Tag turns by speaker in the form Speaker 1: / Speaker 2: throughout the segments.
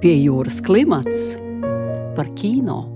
Speaker 1: Pie jūras klimats par kino.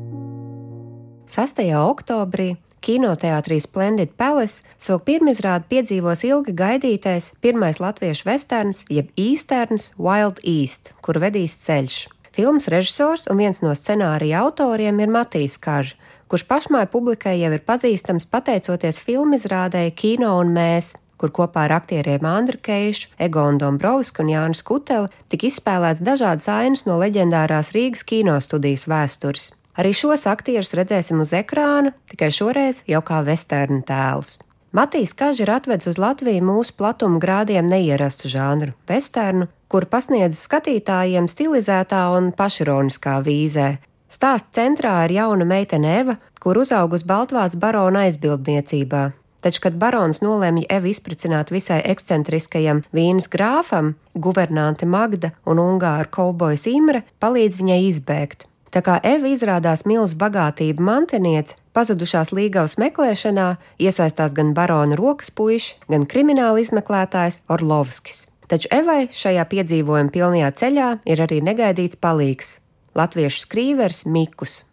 Speaker 2: 6. oktobrī kinoteātrī Splendid Palace savu pirmizrādi piedzīvos ilgi gaidītais pirmais latviešu westerns, jeb īsterns Wild East, kur vedīs ceļš. Filmas režisors un viens no scenārija autoriem ir Matīs Kažs, kurš pašmāju publikai jau ir pazīstams pateicoties filmizrādēji Kino un Mēs, kur kopā ar aktieriem Andru Keišu, Egonu Dombrovsku un Jānu Skuteli tika izspēlēts dažādas ainas no leģendārās Rīgas kinostudijas vēstures. Arī šos aktierus redzēsim uz ekrāna, tikai šoreiz jau kā vesternu tēlus. Matīs Kažs ir atvedis uz Latviju mūsu platuma grādiem neierastu žanru - vesternu, kur pasniedz skatītājiem stilizētā un pašironiskā vīzē. Stāsts centrā ir jauna meitene Eva, kur uzaugus Baltvāts barona aizbildniecībā, Taču, kad barons nolēma Evu izpricināt visai ekscentriskajam vīnas grāfam, guvernante Magda un ungāru kaubojas Imre palīdz viņai izbēgt. Tā kā Eva izrādās milzu bagātību mantiniece, pazudušās līgavas meklēšanā iesaistās gan barona rokas puiši, gan krimināla izmeklētājs Orlovskis. Taču Evai šajā piedzīvojuma pilnajā ceļā ir arī negaidīts palīgs - latviešu skrīvers Mikus.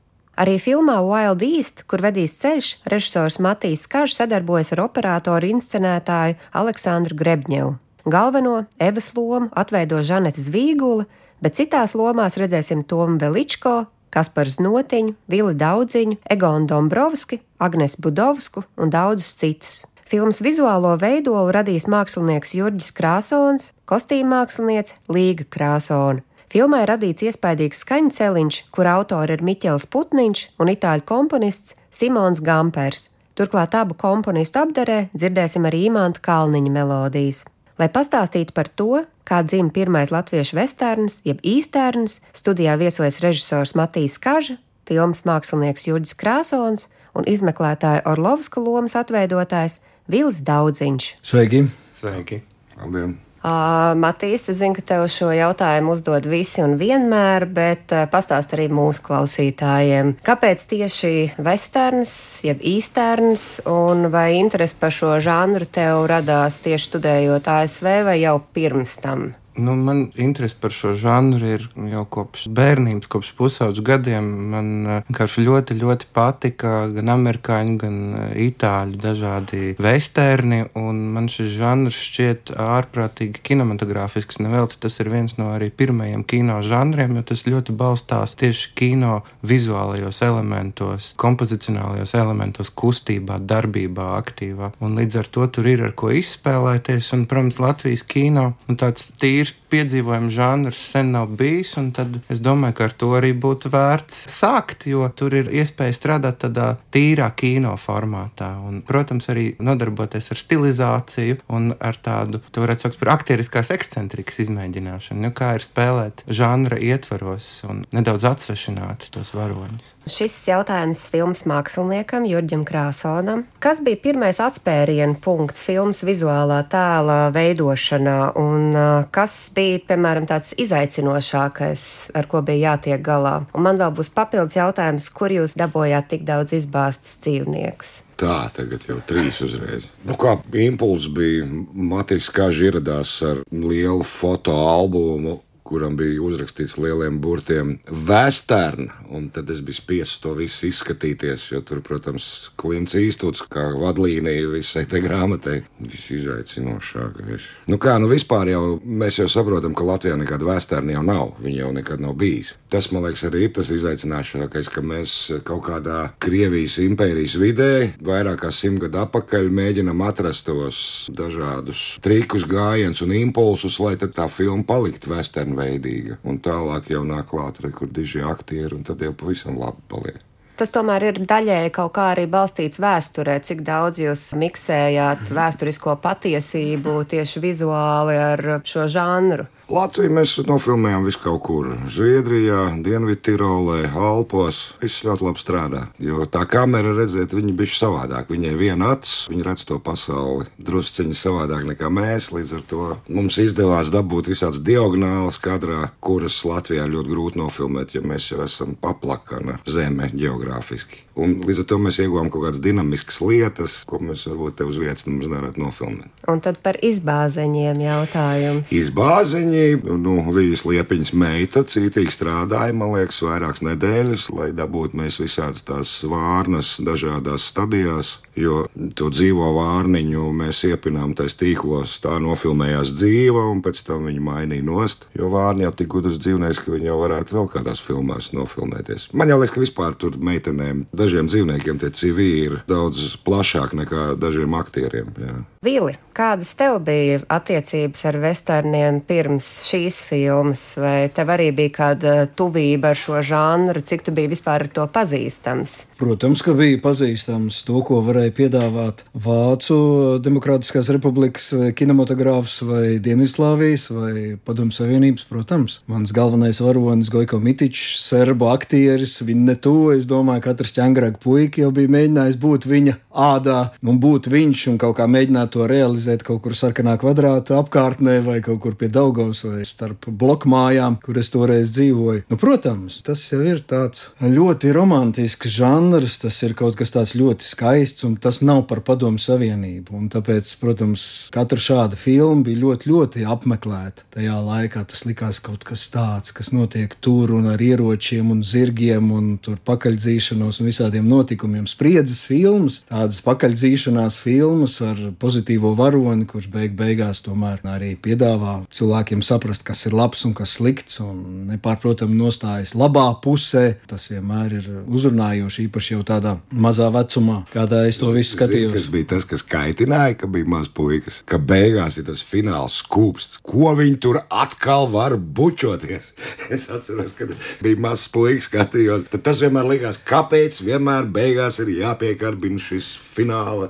Speaker 2: Arī filmā Wild East, kur vedīs ceļš, režisors Matīs Kažs sadarbojas ar operatoru inscenētāju Aleksandru Grebņevu. Galveno Evas lomu atveido Žanete Zvīgula, bet citās lomās redzēsim Tomu Veličko, Kaspars Notiņu, Vili Daudziņu, Egonu Dombrovski, Agnes Budovsku un daudzus citus. Filmas vizuālo veidolu radīs mākslinieks Jurģis Krāsons, kostīm māksliniece Līga Krāsona. Filmai radīts iespaidīgs skaņu celiņš, kur autori ir Miķels Putniņš un itāļu komponists Simons Gampers. Turklāt abu komponistu apdarē dzirdēsim arī Imanta Kalniņa melodijas. Lai pastāstītu par to, kā dzimta pirmais latviešu westerns, jeb īsterns, studijā viesojas režisors Matīs Kaža, filmas mākslinieks Jurģis Krāsons un izmeklētāja Orlovska lomas atveidotājs Vils Daudziņš.
Speaker 3: Sveiki!
Speaker 4: Sveiki!
Speaker 3: Labdien!
Speaker 2: Uh, Matīs, es zinu, ka tev šo jautājumu uzdod visi un vienmēr, bet uh, pastāst arī mūsu klausītājiem. Kāpēc tieši westerns, jeb īsterns, un vai interesi par šo žanru tev radās tieši studējot ASV vai jau pirms tam?
Speaker 4: Nu, man interese par šo žanru ir jau kopš bērnības, kopš pusauģa gadiem. Man eh, vienkārši ļoti, ļoti patika gan amerikāņu, gan eh, itāļu dažādi vesterni. Man šis žanrs šķiet ārprātīgi kinematogrāfisks. Nevelti tas ir viens no arī pirmajiem kino žanriem, jo tas ļoti balstās tieši kino vizuālajos elementos, kompozicionālajos elementos, kustībā, darbībā, aktīvā. Un līdz ar to tur ir ar ko izspēlēties. Un, protams, Latvijas kino un tāds tīri eerst piedzīvojuma žanrs sen nav bijis. Tad es domāju, ka ar to arī būtu vērts sākt, jo tur ir iespēja strādāt tādā tīrā kino formātā. Un, protams, arī nodarboties ar stilizāciju un ar tādu, tā varētu saukt par aktieriskās ekscentrikas izmēģināšanu. Nu, kā ir spēlēt žanra ietvaros un nedaudz atsvešināt tos varoņus.
Speaker 2: Šis jautājums filmas māksliniekam Jurģim Krāsonam. Kas bija pirmais atspērienu punkts filmas vizuālā tēla veidošanā un kas kas bija, piemēram, tāds izaicinošākais, ar ko bija jātiek galā? Un man vēl būs papildus jautājums, kur jūs dabūjāt tik daudz izbāztas dzīvniekus?
Speaker 3: Tā, tagad jau trīs uzreiz. Nu, kā impulss bija, Matīs Kažs ieradās ar lielu fotoalbumu kuram bija uzrakstīts lieliem burtiem Western. Un tad es biju spiests to visu izskatīties, jo tur, protams, Klimts īstots kā vadlīnija visai tai grāmatai. Visizaicinošākais. Nu kā, nu vispār jau mēs jau saprotam, ka Latvijā nekāda Western jau nav. Viņa jau nekad nav bijis. Tas, man liekas, arī ir tas izaicināšākais, ka mēs kaut kādā Krievijas impērijas vidē vairāk kā simt gadu atpakaļ mēģinam atrast tos dažādus trikus, gājienus un impulsus, lai tā filma paliktu Western veidīga. Un tālāk jau nāk klāt rekordiži aktieri, un tad jau pavisam labi paliek.
Speaker 2: Tas tomēr ir daļēji kaut kā arī balstīts vēsturē, cik daudz jūs miksējāt vēsturisko patiesību tieši vizuāli ar šo žanru.
Speaker 3: Latviju mēs nofilmējām visu kaut kur. Zviedrijā, Dienvidtirolē, Alpos. Viss ļoti labi strādā. Jo tā kamera, redziet, viņa bija savādāk. Viņai viena acis, viņa redz to pasauli drusciņi savādāk nekā mēs. Līdz ar to mums izdevās dabūt visādas diagonālas kadrā, kuras Latvijā ļoti grūti nofilmēt, ja mēs jau esam paplakana zeme geogrāfiski. Un līdz ar to mēs ieguvām kaut kādas dinamiskas lietas, ko mēs varbūt te uz vietas nemaz nevarētu nofilmēt.
Speaker 2: Un tad par izbāzeņiem jautājums.
Speaker 3: Izbāziņi, nu, Vījas liepiņas meita cītīgi strādāja, man liekas, vairākas nedēļas, lai dabūtu mēs visādas tās vārnas dažādās stadijās. Jo to dzīvo vārniņu mēs iepinām tais tīklos, tā nofilmējās dzīva, un pēc tam viņi mainīja nost. Jo vārni jau tik gudrs dzīvnieks, ka viņi jau varētu vēl kādās filmās nofilmēties. Man jau liekas, ka vispār tur meitenēm, dažiem dzīvniekiem tie civili ir daudz plašāk nekā dažiem aktieriem. Jā.
Speaker 2: Vili, kādas tev bija attiecības ar westerniem pirms šīs filmas, vai tev arī bija kāda tuvība ar šo žanru, cik tu biji vispār ar to pazīstams?
Speaker 5: Protams, ka bija pazīstams to, ko varēja piedāvāt Vācu Demokrātiskās republikas kinematogrāfs vai Dienvidslāvijas vai Padomu Savienības, protams. Mans galvenais varonis Goiko Mitičs, serbu aktieris, viņa ne to, es domāju, katrs ķangrāk puika jau bija mēģinājis būt viņa ādā un būt viņš un kaut kā mēģināt to realizēt kaut kur sarkanā kvadrāta apkārtnē vai kaut kur pie Daugavas vai starp blokmājām, kur es toreiz dzīvoju. Nu, protams, tas jau ir tāds ļoti romantisks žanrs, tas ir kaut kas tāds ļoti skaists un tas nav par padomu savienību. Un tāpēc, protams, katra šāda filma bija ļoti, ļoti apmeklēta. Tajā laikā tas likās kaut kas tāds, kas notiek tur un ar ieročiem un zirgiem un tur pakaļdzīšanos un visādiem notikumiem. Spriedzes filmas, tādas pakaļdzīšanās filmas ar pozitīvo varoni, kurš beig beigās tomēr arī piedāvā cilvēkiem saprast, kas ir labs un kas slikts, un nepārprotami nostājas labā pusē. Tas vienmēr ir uzrunājoši, īpaši jau tādā mazā vecumā, kādā es to visu skatījos.
Speaker 3: Tas bija tas, kas kaitināja, ka bija maz puikas, ka beigās ir tas fināls skūpsts. Ko viņi tur atkal var bučoties? Es atceros, kad bija mazs puikas skatījos. Tad tas vienmēr likās, kāpēc vienmēr beigās ir jāpiekarbina šis fināla.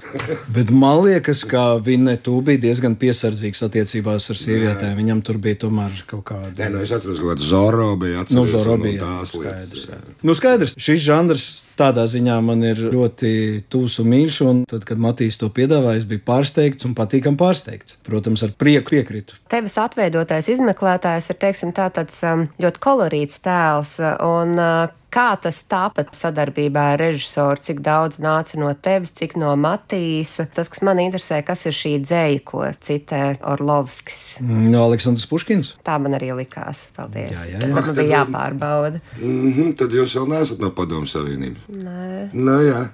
Speaker 5: Bet man liekas, ka Vinnetu bija diezgan piesardzīgs attiecībās ar sievietēm. Viņam tur bija tomēr kaut kāda.
Speaker 3: Nē, nu es atceros, ka Zoro bija
Speaker 5: Nu,
Speaker 3: atceries,
Speaker 5: Zoro
Speaker 3: un
Speaker 5: bija,
Speaker 3: tās
Speaker 5: jā,
Speaker 3: lietas.
Speaker 5: skaidrs,
Speaker 3: jā.
Speaker 5: Nu, skaidrs, šis žanrs tādā ziņā man ir ļoti tuvs un mīļš. Un tad, kad Matīs to piedāvāja, es biju pārsteigts un patīkami pārsteigts. Protams, ar prieku piekritu.
Speaker 2: Tevis atveidotais izmeklētājs ir teiksim, tā, tāds um, ļoti kolorīts tēls. Un, uh, Kā tas tāpat sadarbībā ar režisoru, cik daudz nāca no tevis, cik no Matīsa? Tas, kas man interesē, kas ir šī dzēja, ko citē Orlovskis.
Speaker 5: Mm, Aleksandrs Puškins.
Speaker 2: Tā man arī likās. Paldies.
Speaker 5: Jā, jā, jā.
Speaker 2: Tad man bija jāpārbauda.
Speaker 3: Mm -hmm, tad jūs vēl neesat no Padomu Savienības. Nē, nu, jā.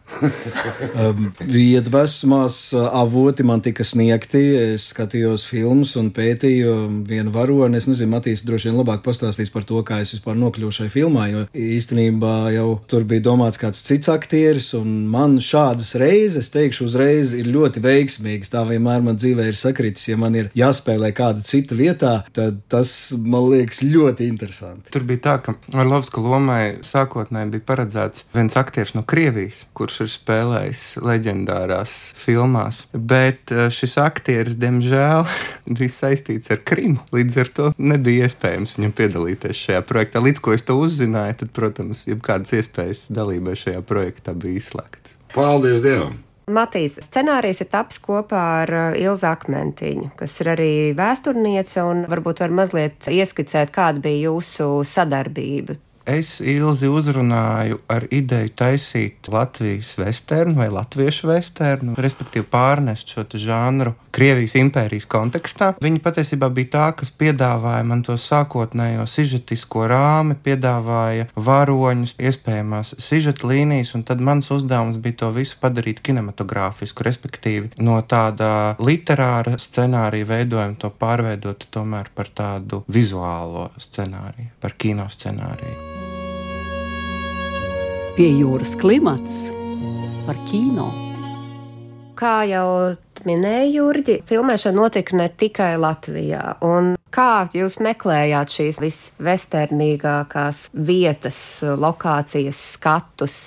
Speaker 5: Um, Iedvesmās uh, avoti man tika sniegti. Es skatījos filmas un pētīju vienu varoni. Es nezinu, Matīs droši vien labāk pastāstīs par to, kā es vispār nokļuvu šai filmā, jo īstenībā jau tur bija domāts kāds cits aktieris, un man šādas reizes, teikšu uzreiz, ir ļoti veiksmīgas. Tā vienmēr man dzīvē ir sakritis. Ja man ir jāspēlē kāda cita vietā, tad tas man liekas ļoti interesanti.
Speaker 4: Tur bija tā, ka Orlovska lomai sākotnēji bija paredzēts viens aktieris no Krievijas, kurš ir spēlējis leģendārās filmās. Bet eh, šis aktieris, diemžēl, bija saistīts ar Krimu. Līdz ar to nebija iespējams viņam piedalīties šajā projektā. Līdz ko es to uzzināju, tad, protams, jebkādas iespējas dalībai šajā projektā bija izslēgtas.
Speaker 3: Paldies Dievam!
Speaker 2: Matīs scenārijs ir tapis kopā ar uh, Ilzu Akmentiņu, kas ir arī vēsturniece un varbūt var mazliet ieskicēt, kāda bija jūsu sadarbība.
Speaker 4: Es ilgi uzrunāju ar ideju taisīt Latvijas vesternu vai latviešu vesternu, respektīvi pārnest šo žanru Krievijas impērijas kontekstā. Viņa patiesībā bija tā, kas piedāvāja man to sākotnējo sižetisko rāmi, piedāvāja varoņus, iespējamās sižeta līnijas, un tad mans uzdevums bija to visu padarīt kinematogrāfisku, respektīvi no tāda literāra scenārija veidojuma to pārveidot tomēr par tādu vizuālo scenāriju, par kino scenāriju.
Speaker 1: Pie jūras klimats par kino.
Speaker 2: Kā jau minēja Jurģi, filmēšana notika ne tikai Latvijā. Un kā jūs meklējāt šīs visvesternīgākās vietas, lokācijas, skatus?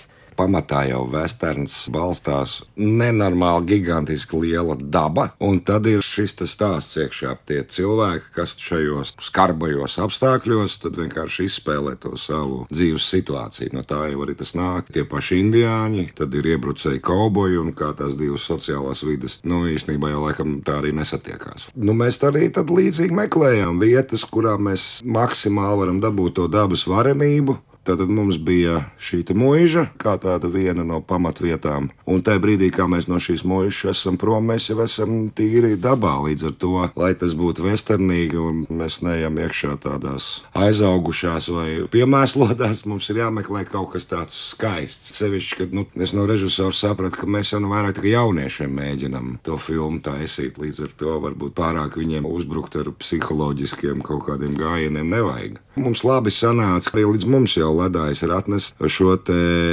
Speaker 3: Pamatā jau westerns balstās nenormāli gigantiski liela daba, un tad ir šis stāsts iekšā. Tie cilvēki, kas šajos skarbajos apstākļos, vienkārši izspēlē to savu dzīves situāciju. No tā jau arī tas nāk. Tie paši indiāņi, tad ir iebrucēji kauboji un kā tās divas sociālās vidas. Nu, īstenībā jau laikam tā arī nesatiekās. Nu, mēs arī tad līdzīgi meklējām vietas, kurām mēs maksimāli varam dabūt to dabas varenību Tad mums bija šī mūža, kā tāda viena no pamatvietām. Un tajā brīdī, kā mēs no šīs mūžas esam prom, mēs jau esam tīri dabā. Līdz ar to, lai tas būtu westernīgi un mēs neejam iekšā tādās aizaugušās vai piemēslotās, mums ir jāmeklē kaut kas tāds skaists. Sevišķi, kad nu, es no režisora sapratu, ka mēs jau nu vairāk tikai jauniešiem mēģinam to filmu taisīt. Līdz ar to varbūt pārāk viņiem uzbrukt ar psiholoģiskiem kaut kādiem gājieniem nevajag. Mums labi sanāca, arī līdz mums jau ledājs ir atnest šo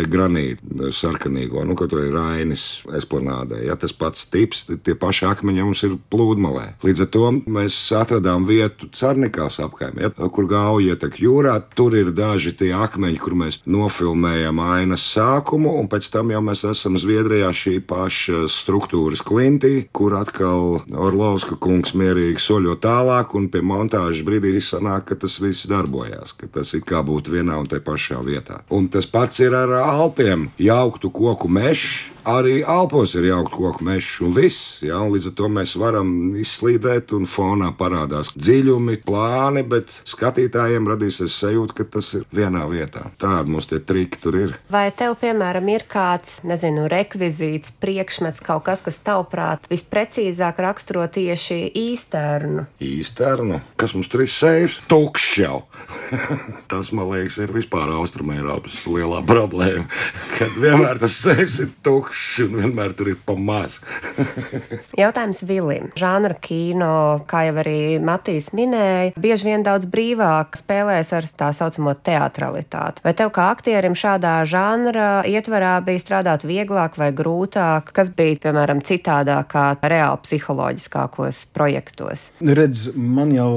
Speaker 3: granītu sarkanīgo, nu, ko to ir Rainis esplanādē. Ja tas pats tips, tie paši akmeņi mums ir plūdmalē. Līdz ar to mēs atradām vietu Carnikās apkaimē, ja, kur gauja ietek jūrā. Tur ir daži tie akmeņi, kur mēs nofilmējam ainas sākumu, un pēc tam jau mēs esam Zviedrijā šī paša struktūras klintī, kur atkal Orlovska kungs mierīgi soļo tālāk, un pie montāžas brīdī sanāk, ka tas viss darbojās, ka tas it kā būtu vienā un te pašā vietā. Un tas pats ir ar Alpiem. Jauktu koku mežs, arī Alpos ir jaukt koku mežs un viss. Ja, un līdz ar to mēs varam izslīdēt, un fonā parādās dziļumi, plāni, bet skatītājiem radīsies sajūta, ka tas ir vienā vietā. Tādi mums tie triki tur ir.
Speaker 2: Vai tev, piemēram, ir kāds, nezinu, rekvizīts, priekšmets, kaut kas, kas tavuprāt visprecīzāk raksturo tieši īsternu?
Speaker 3: Īsternu? Kas mums tur ir sēžs? Tukšs jau! tas, man liekas, ir vispār Austrumēropas lielā problēma. Kad vienmēr tas sēžs ir tukšs tukšs un vienmēr tur ir pa maz.
Speaker 2: Jautājums Vilim. Žanra kino, kā jau arī Matīs minēja, bieži vien daudz brīvāk spēlēs ar tā saucamo teatralitāti. Vai tev kā aktierim šādā žanra ietvarā bija strādāt vieglāk vai grūtāk? Kas bija, piemēram, citādāk kā reāli psiholoģiskākos projektos?
Speaker 5: Redz, man jau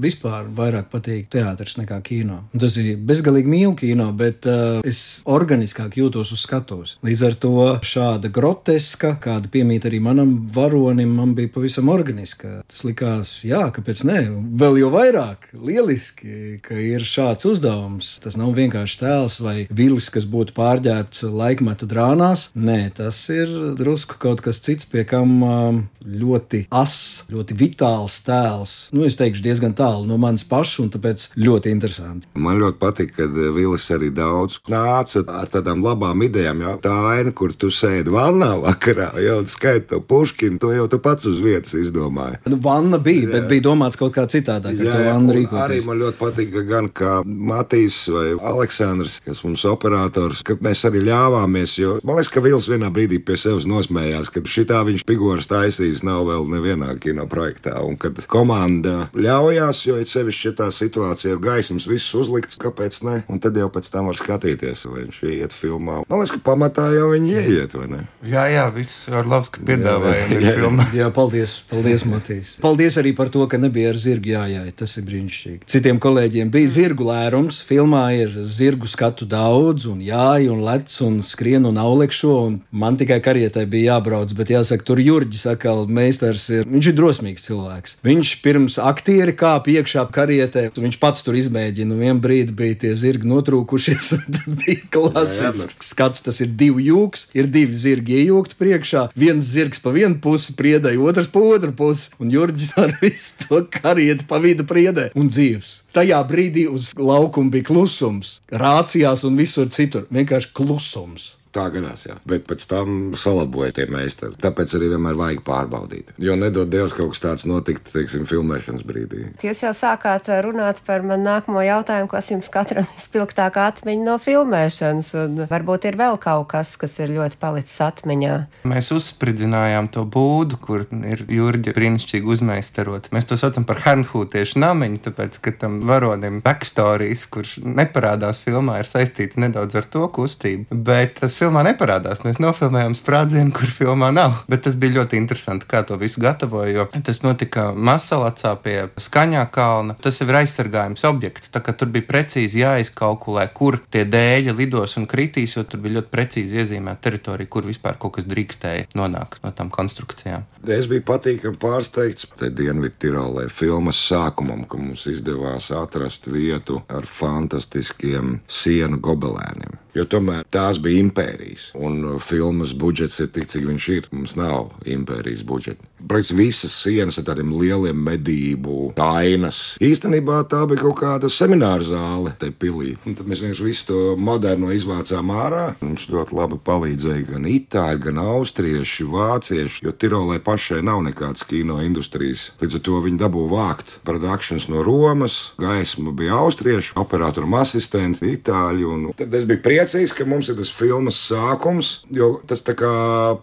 Speaker 5: vispār vairāk patīk teātris nekā kino. Tas ir bezgalīgi mīlu kino, bet uh, es organiskāk jūtos uz skatuves. Līdz ar to šāda groteska, kāda piemīt arī manam varonim, man bija pavisam organiska. Tas likās, jā, kāpēc ne? Vēl jau vairāk, lieliski, ka ir šāds uzdevums. Tas nav vienkārši tēls vai vilis, kas būtu pārģērbts laikmeta drānās. Nē, tas ir drusku kaut kas cits, pie kam um, ļoti ass, ļoti vitāls tēls. Nu, es teikšu, diezgan tālu no manis paša, un tāpēc ļoti interesanti.
Speaker 3: Man ļoti patīk, kad Vilis arī daudz nāca ar tādām labām idejām. Jā. Tā aina, kur tu sēdi vannā vakarā, jau skaiti to puškinu, to jau tu pats uz vietas izdomāji.
Speaker 5: Nu, vanna bija, jā. bet bija domāts kaut kā citādāk. Jā, jā,
Speaker 3: arī man ļoti patīk, ka gan kā Matīs vai Aleksandrs, kas mums operators, ka mēs arī ļāvāmies, jo man liekas, ka Vils vienā brīdī pie sevis nosmējās, ka šitā viņš figūras taisīs nav vēl nevienā kino projektā, un kad komanda ļaujās, jo ir sevišķi tā situācija ar gaismas visus uzlikts, kāpēc ne, un tad jau pēc tam var skatīties, vai viņš iet filmā. Man liekas, ka pamatā jau viņi ieiet šķiet, vai ne?
Speaker 4: Jā, jā, viss ar Lavska piedāvājumu ir filmā.
Speaker 5: Jā, paldies, paldies, Matīs. Paldies arī par to, ka nebija ar zirgu jājāja. Tas ir brīnišķīgi. Citiem kolēģiem bija zirgu lērums. Filmā ir zirgu skatu daudz, un jāja, un lec, un skrien, un aulekšo, un man tikai karietai bija jābrauc, bet jāsaka, tur Jurģis atkal meistars ir. Viņš ir drosmīgs cilvēks. Viņš pirms aktieri kāp iekšā karietai, viņš pats tur izmēģina, un vien brīdi bija tie zirgi notrūkušies, tad bija klasisks skats, tas ir divu jūks, ir divi zirgi iejūgti priekšā. Viens zirgs pa vienu pusi priedē, otrs pa otru pusi, un Jurģis ar visu to karieti pa vidu priedē un dzīves. Tajā brīdī uz laukuma bija klusums, rācijās un visur citur. Vienkārši klusums.
Speaker 3: Tā gadās, jā. Bet pēc tam salaboja tie meistari. Tāpēc arī vienmēr vajag pārbaudīt. Jo nedod Dievs kaut kas tāds notikt, teiksim, filmēšanas brīdī.
Speaker 2: Jūs jau sākāt runāt par manu nākamo jautājumu, kas jums katram spilgtāk atmiņa no filmēšanas. Un varbūt ir vēl kaut kas, kas ir ļoti palicis atmiņā.
Speaker 4: Mēs uzspridzinājām to būdu, kur ir Jurģa brīnišķīgi uzmeistarot. Mēs to saucam par Hernhūtiešu namiņu, tāpēc, ka tam varonim backstories, kurš neparādās filmā, ir saistīts nedaudz ar to kustību. Bet tas filmā neparādās. Mēs nofilmējām sprādzienu, kur filmā nav. Bet tas bija ļoti interesanti, kā to visu gatavoja. Jo tas notika Masalacā pie skaņā kalna. Tas ir aizsargājums objekts. Tā kā tur bija precīzi jāizkalkulē, kur tie dēļi lidos un kritīs, jo tur bija ļoti precīzi iezīmēta teritorija, kur vispār kaut kas drīkstēja nonākt no tām konstrukcijām.
Speaker 3: Es biju patīkami pārsteigts te Dienvidtirolē filmas sākumam, ka mums izdevās atrast vietu ar fantastiskiem sienu gobelēniem. Jo tomēr tās bija impērijas, un uh, filmas budžets ir tik, cik viņš ir. Mums nav impērijas budžeta. Protams, visas sienas ar tādiem lieliem medību ainas. Īstenībā tā bija kaut kāda semināra zāle, te pilī. Un tad mēs vienkārši visu to moderno izvācām ārā. Viņš ļoti labi palīdzēja gan itāļi, gan austrieši, vācieši, jo Tirolē pašai nav nekādas kino industrijas. Līdz ar to viņi dabū vākt produkcijas no Romas, gaisma bija austriešu, operatoru asistenti, itāļi. Tad es biju priecīgs, ka mums ir tas filmas sākums, jo tas tā kā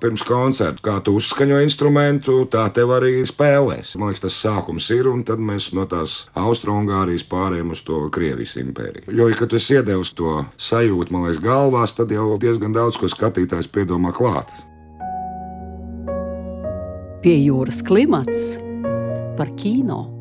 Speaker 3: pirms koncerta, kā tu uzskaņo instrumentu, tā tev arī spēlēs. Man liekas, tas sākums ir, un tad mēs no tās Austro-Ungārijas pārējām uz to Krievijas impēriju. Jo, ja tu iedevis to sajūtu, man liekas, galvās, tad jau diezgan daudz ko skatītājs piedomā klāt.
Speaker 1: Pie jūras klimats par kino.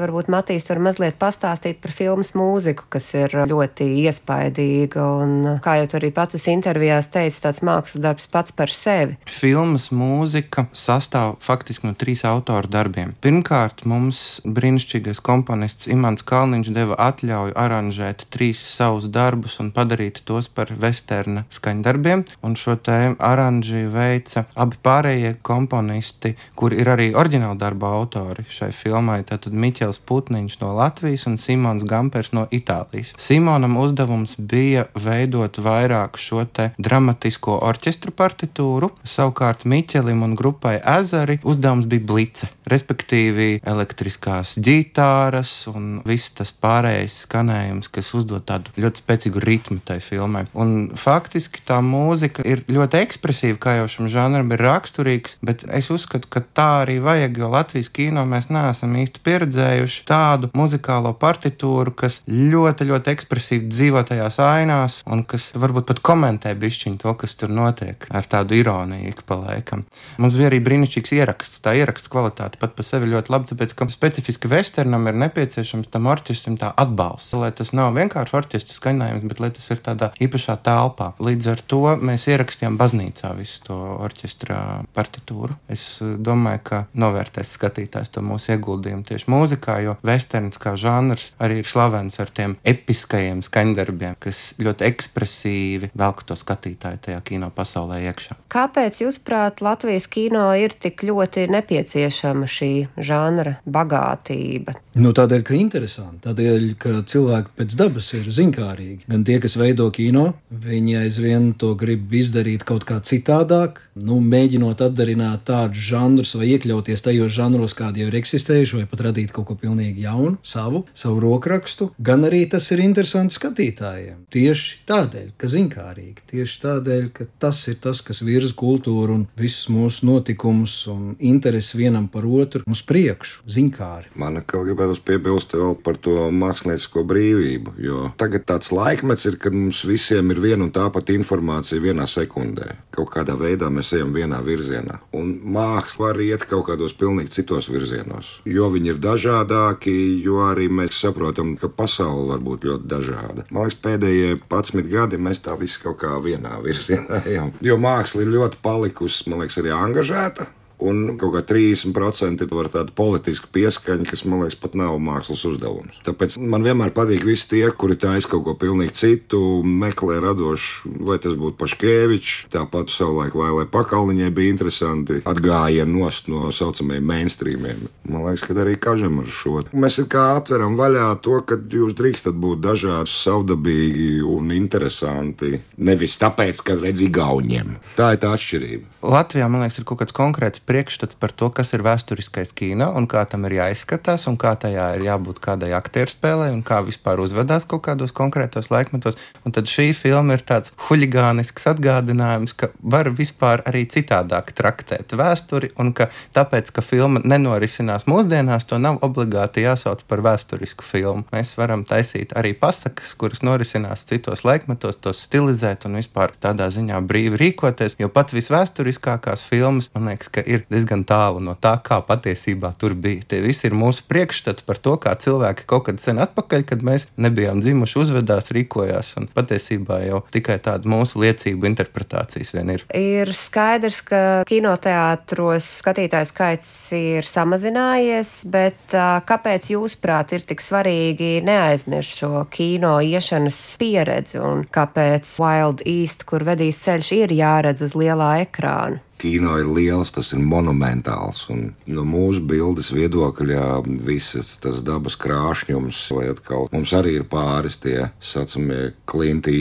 Speaker 2: Varbūt Matīs var mazliet pastāstīt par filmas mūziku, kas ir ļoti iespaidīga. Un, kā jau arī pats intervijās teica, tāds mākslas darbs pats par sevi.
Speaker 4: Filmas mūzika sastāv faktiski no trīs autoru darbiem. Pirmkārt, mums brīnišķīgais komponists Imants Kalniņš deva atļauju aranžēt trīs savus darbus un padarīt tos par vesterna skaņdarbiem. Un šo tēmu aranžiju veica abi pārējie komponisti, kur ir arī oriģināla darba autori šai filmai. Tātad Miķels Miķels Putniņš no Latvijas un Simons Gampers no Itālijas. Simonam uzdevums bija veidot vairāk šo te dramatisko orķestra partitūru, savukārt Miķelim un grupai Ezeri uzdevums bija blice, respektīvi elektriskās ģitāras un viss tas pārējais skanējums, kas uzdod tādu ļoti spēcīgu ritmu tai filmai. Un faktiski tā mūzika ir ļoti ekspresīva, kā jau šim žanram ir raksturīgs, bet es uzskatu, ka tā arī vajag, jo Latvijas kino mēs neesam īsti pieredzējuši redzējuši tādu muzikālo partitūru, kas ļoti, ļoti ekspresīvi dzīvo tajās ainās un kas varbūt pat komentē bišķiņu to, kas tur notiek ar tādu ironiju ik pa laikam. Mums bija arī brīnišķīgs ieraksts. Tā ieraksta kvalitāte pat par sevi ļoti labi, tāpēc, ka specifiski westernam ir nepieciešams tam orķestram tā atbalsts, lai tas nav vienkārši orķestra skaņojums, bet lai tas ir tādā īpašā telpā. Līdz ar to mēs ierakstījām baznīcā visu to orķestra partitūru. Es eh, domāju, ka novērtēs skatītājs to mūsu ieguldījumu tieši mūzikā mūzikā, jo westerns kā žanrs arī ir slavens ar tiem episkajiem skaņdarbiem, kas ļoti ekspresīvi velk to skatītāju tajā kino pasaulē iekšā.
Speaker 2: Kāpēc, jūsuprāt, Latvijas kino ir tik ļoti nepieciešama šī žanra bagātība?
Speaker 5: Nu, tādēļ, ka interesanti, tādēļ, ka cilvēki pēc dabas ir zinkārīgi. Gan tie, kas veido kino, viņi aizvien to grib izdarīt kaut kā citādāk, nu, mēģinot atdarināt tādus žanrus vai iekļauties tajos žanros, kādi jau ir eksistējuši, vai pat radīt kaut ko ko pilnīgi jaunu, savu, savu rokrakstu, gan arī tas ir interesanti skatītājiem. Tieši tādēļ, ka zinkārīgi, tieši tādēļ, ka tas ir tas, kas virza kultūru un visus mūsu notikumus un interesi vienam par otru uz priekšu, zinkāri.
Speaker 3: Man atkal gribētu piebilst vēl par to māksliniecisko brīvību, jo tagad tāds laikmets ir, kad mums visiem ir viena un tā pati informācija vienā sekundē. Kaut kādā veidā mēs ejam vienā virzienā, un māksla var iet kaut kādos pilnīgi citos virzienos, jo viņi ir dažādi dažādāki, jo arī mēs saprotam, ka pasaule var būt ļoti dažāda. Man liekas, pēdējie 11 gadi mēs tā visi kaut kā vienā virzienā ejam. Jo māksla ir ļoti palikusi, man liekas, arī angažēta un kaut kā 30% var tāda politiska pieskaņa, kas man liekas pat nav mākslas uzdevums. Tāpēc man vienmēr patīk visi tie, kuri taisa kaut ko pilnīgi citu, meklē radošu, vai tas būtu Paškēvičs, tāpat savulaik Lailai Pakalniņai bija interesanti atgājieni nost no saucamajiem mainstreamiem. Man liekas, ka arī Kažam ar šo. Mēs kā atveram vaļā to, ka jūs drīkstat būt dažādi, savdabīgi un interesanti. Nevis tāpēc, ka redzi gauņiem. Tā ir tā atšķirība.
Speaker 4: Latvijā, man liekas, ir kaut kāds konkrēts priekšstats par to, kas ir vēsturiskais kino un kā tam ir jāizskatās, un kā tajā ir jābūt kādai aktieru spēlē, un kā vispār uzvedās kaut kādos konkrētos laikmetos. Un tad šī filma ir tāds huligānisks atgādinājums, ka var vispār arī citādāk traktēt vēsturi, un ka tāpēc, ka filma nenorisinās mūsdienās, to nav obligāti jāsauc par vēsturisku filmu. Mēs varam taisīt arī pasakas, kuras norisinās citos laikmetos, tos stilizēt un vispār tādā ziņā brīvi rīkoties, jo pat visvēsturiskākās filmas, man liekas, ka ir ir diezgan tālu no tā, kā patiesībā tur bija. Tie visi ir mūsu priekšstati par to, kā cilvēki kaut kad sen atpakaļ, kad mēs nebijām dzimuši, uzvedās, rīkojās. Un patiesībā jau tikai tādas mūsu liecību interpretācijas vien ir.
Speaker 2: Ir skaidrs, ka kinoteātros skatītāju skaits ir samazinājies, bet kāpēc jūsuprāt ir tik svarīgi neaizmirst šo kino iešanas pieredzi un kāpēc Wild East, kur vedīs ceļš, ir jāredz uz lielā ekrāna?
Speaker 3: Kino ir liels, tas ir monumentāls. Un no mūsu bildes viedokļa, visas tas dabas krāšņums, vai atkal mums arī ir pāris tie saucamie klinti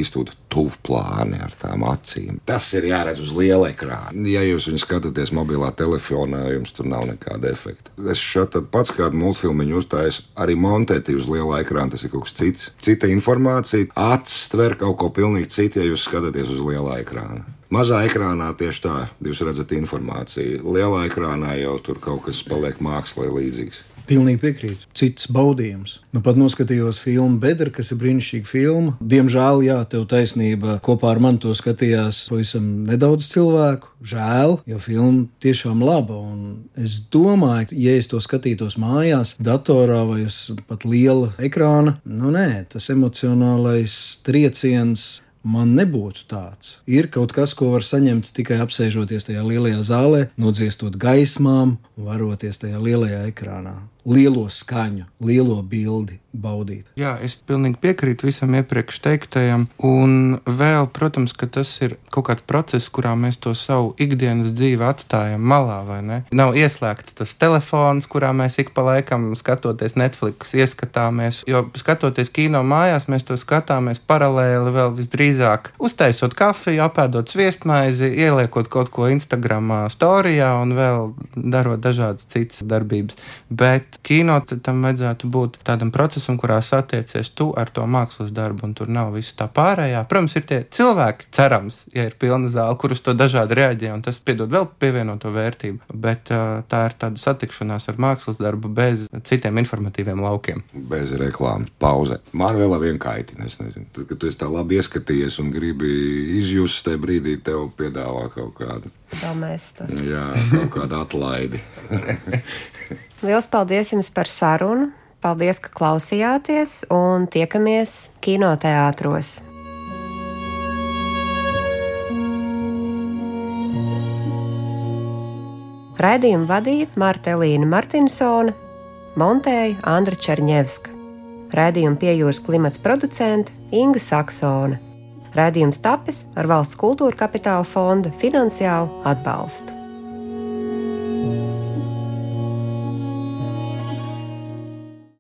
Speaker 3: īstūda tuvplāni ar tām acīm. Tas ir jāredz uz liela ekrāna. Ja jūs viņu skatāties mobilā telefonā, jums tur nav nekāda efekta. Es šeit pats kādu multfilmu uztāju, arī montēti uz liela ekrāna. Tas ir kaut kas cits. Cita informācija, acis tver kaut ko pilnīgi citu, ja jūs skatāties uz liela ekrāna. Mazā ekrānā tieši tā, jūs redzat informāciju. Lielā ekrānā jau tur kaut kas paliek mākslā līdzīgs.
Speaker 5: Pilnīgi piekrītu. Cits baudījums. Nu, pat noskatījos filmu Bedra, kas ir brīnišķīga filma. Diemžēl, jā, tev taisnība. Kopā ar mani to skatījās pavisam nedaudz cilvēku. Žēl, jo filma tiešām laba. Un es domāju, ja es to skatītos mājās, datorā vai uz pat liela ekrāna, nu nē, tas emocionālais trieciens man nebūtu tāds. Ir kaut kas, ko var saņemt tikai apsēžoties tajā lielajā zālē, nodziestot gaismām varoties tajā lielajā ekrānā lielo skaņu, lielo bildi baudīt.
Speaker 4: Jā, es pilnīgi piekrītu visam iepriekš teiktajam. Un vēl, protams, ka tas ir kaut kāds process, kurā mēs to savu ikdienas dzīvi atstājam malā, vai ne? Nav ieslēgts tas telefons, kurā mēs ik pa laikam skatoties Netflix, ieskatāmies. Jo skatoties kino mājās, mēs to skatāmies paralēli vēl visdrīzāk uztaisot kafiju, apēdot sviestmaizi, ieliekot kaut ko Instagram storijā un vēl darot dažādas citas darbības. Bet kino tam vajadzētu būt tādam procesam, kurā satiecies tu ar to mākslas darbu, un tur nav viss tā pārējā. Protams, ir tie cilvēki, cerams, ja ir pilna zāle, kurus to dažādi reaģē, un tas piedod vēl pievienoto vērtību. Bet uh, tā ir tāda satikšanās ar mākslas darbu bez citiem informatīviem laukiem.
Speaker 3: Bez reklāmas pauze. Man vēl viena kaitina. Es nezinu, tad, kad tu esi tā labi ieskatījies un gribi izjust tajā brīdī, tev piedāvā kaut kādu.
Speaker 2: Domēstas.
Speaker 3: Jā, kaut kādu atlaidi.
Speaker 2: Lielas paldies jums par sarunu! Paldies, ka klausījāties un tiekamies kinoteātros! Raidījumu vadīja Marta Elīna Martinsone, montēja Andra Černievska. Raidījumu piejūras klimats producente Inga Saksone. Raidījums tapis ar valsts kultūra kapitāla fonda finansiālu atbalstu.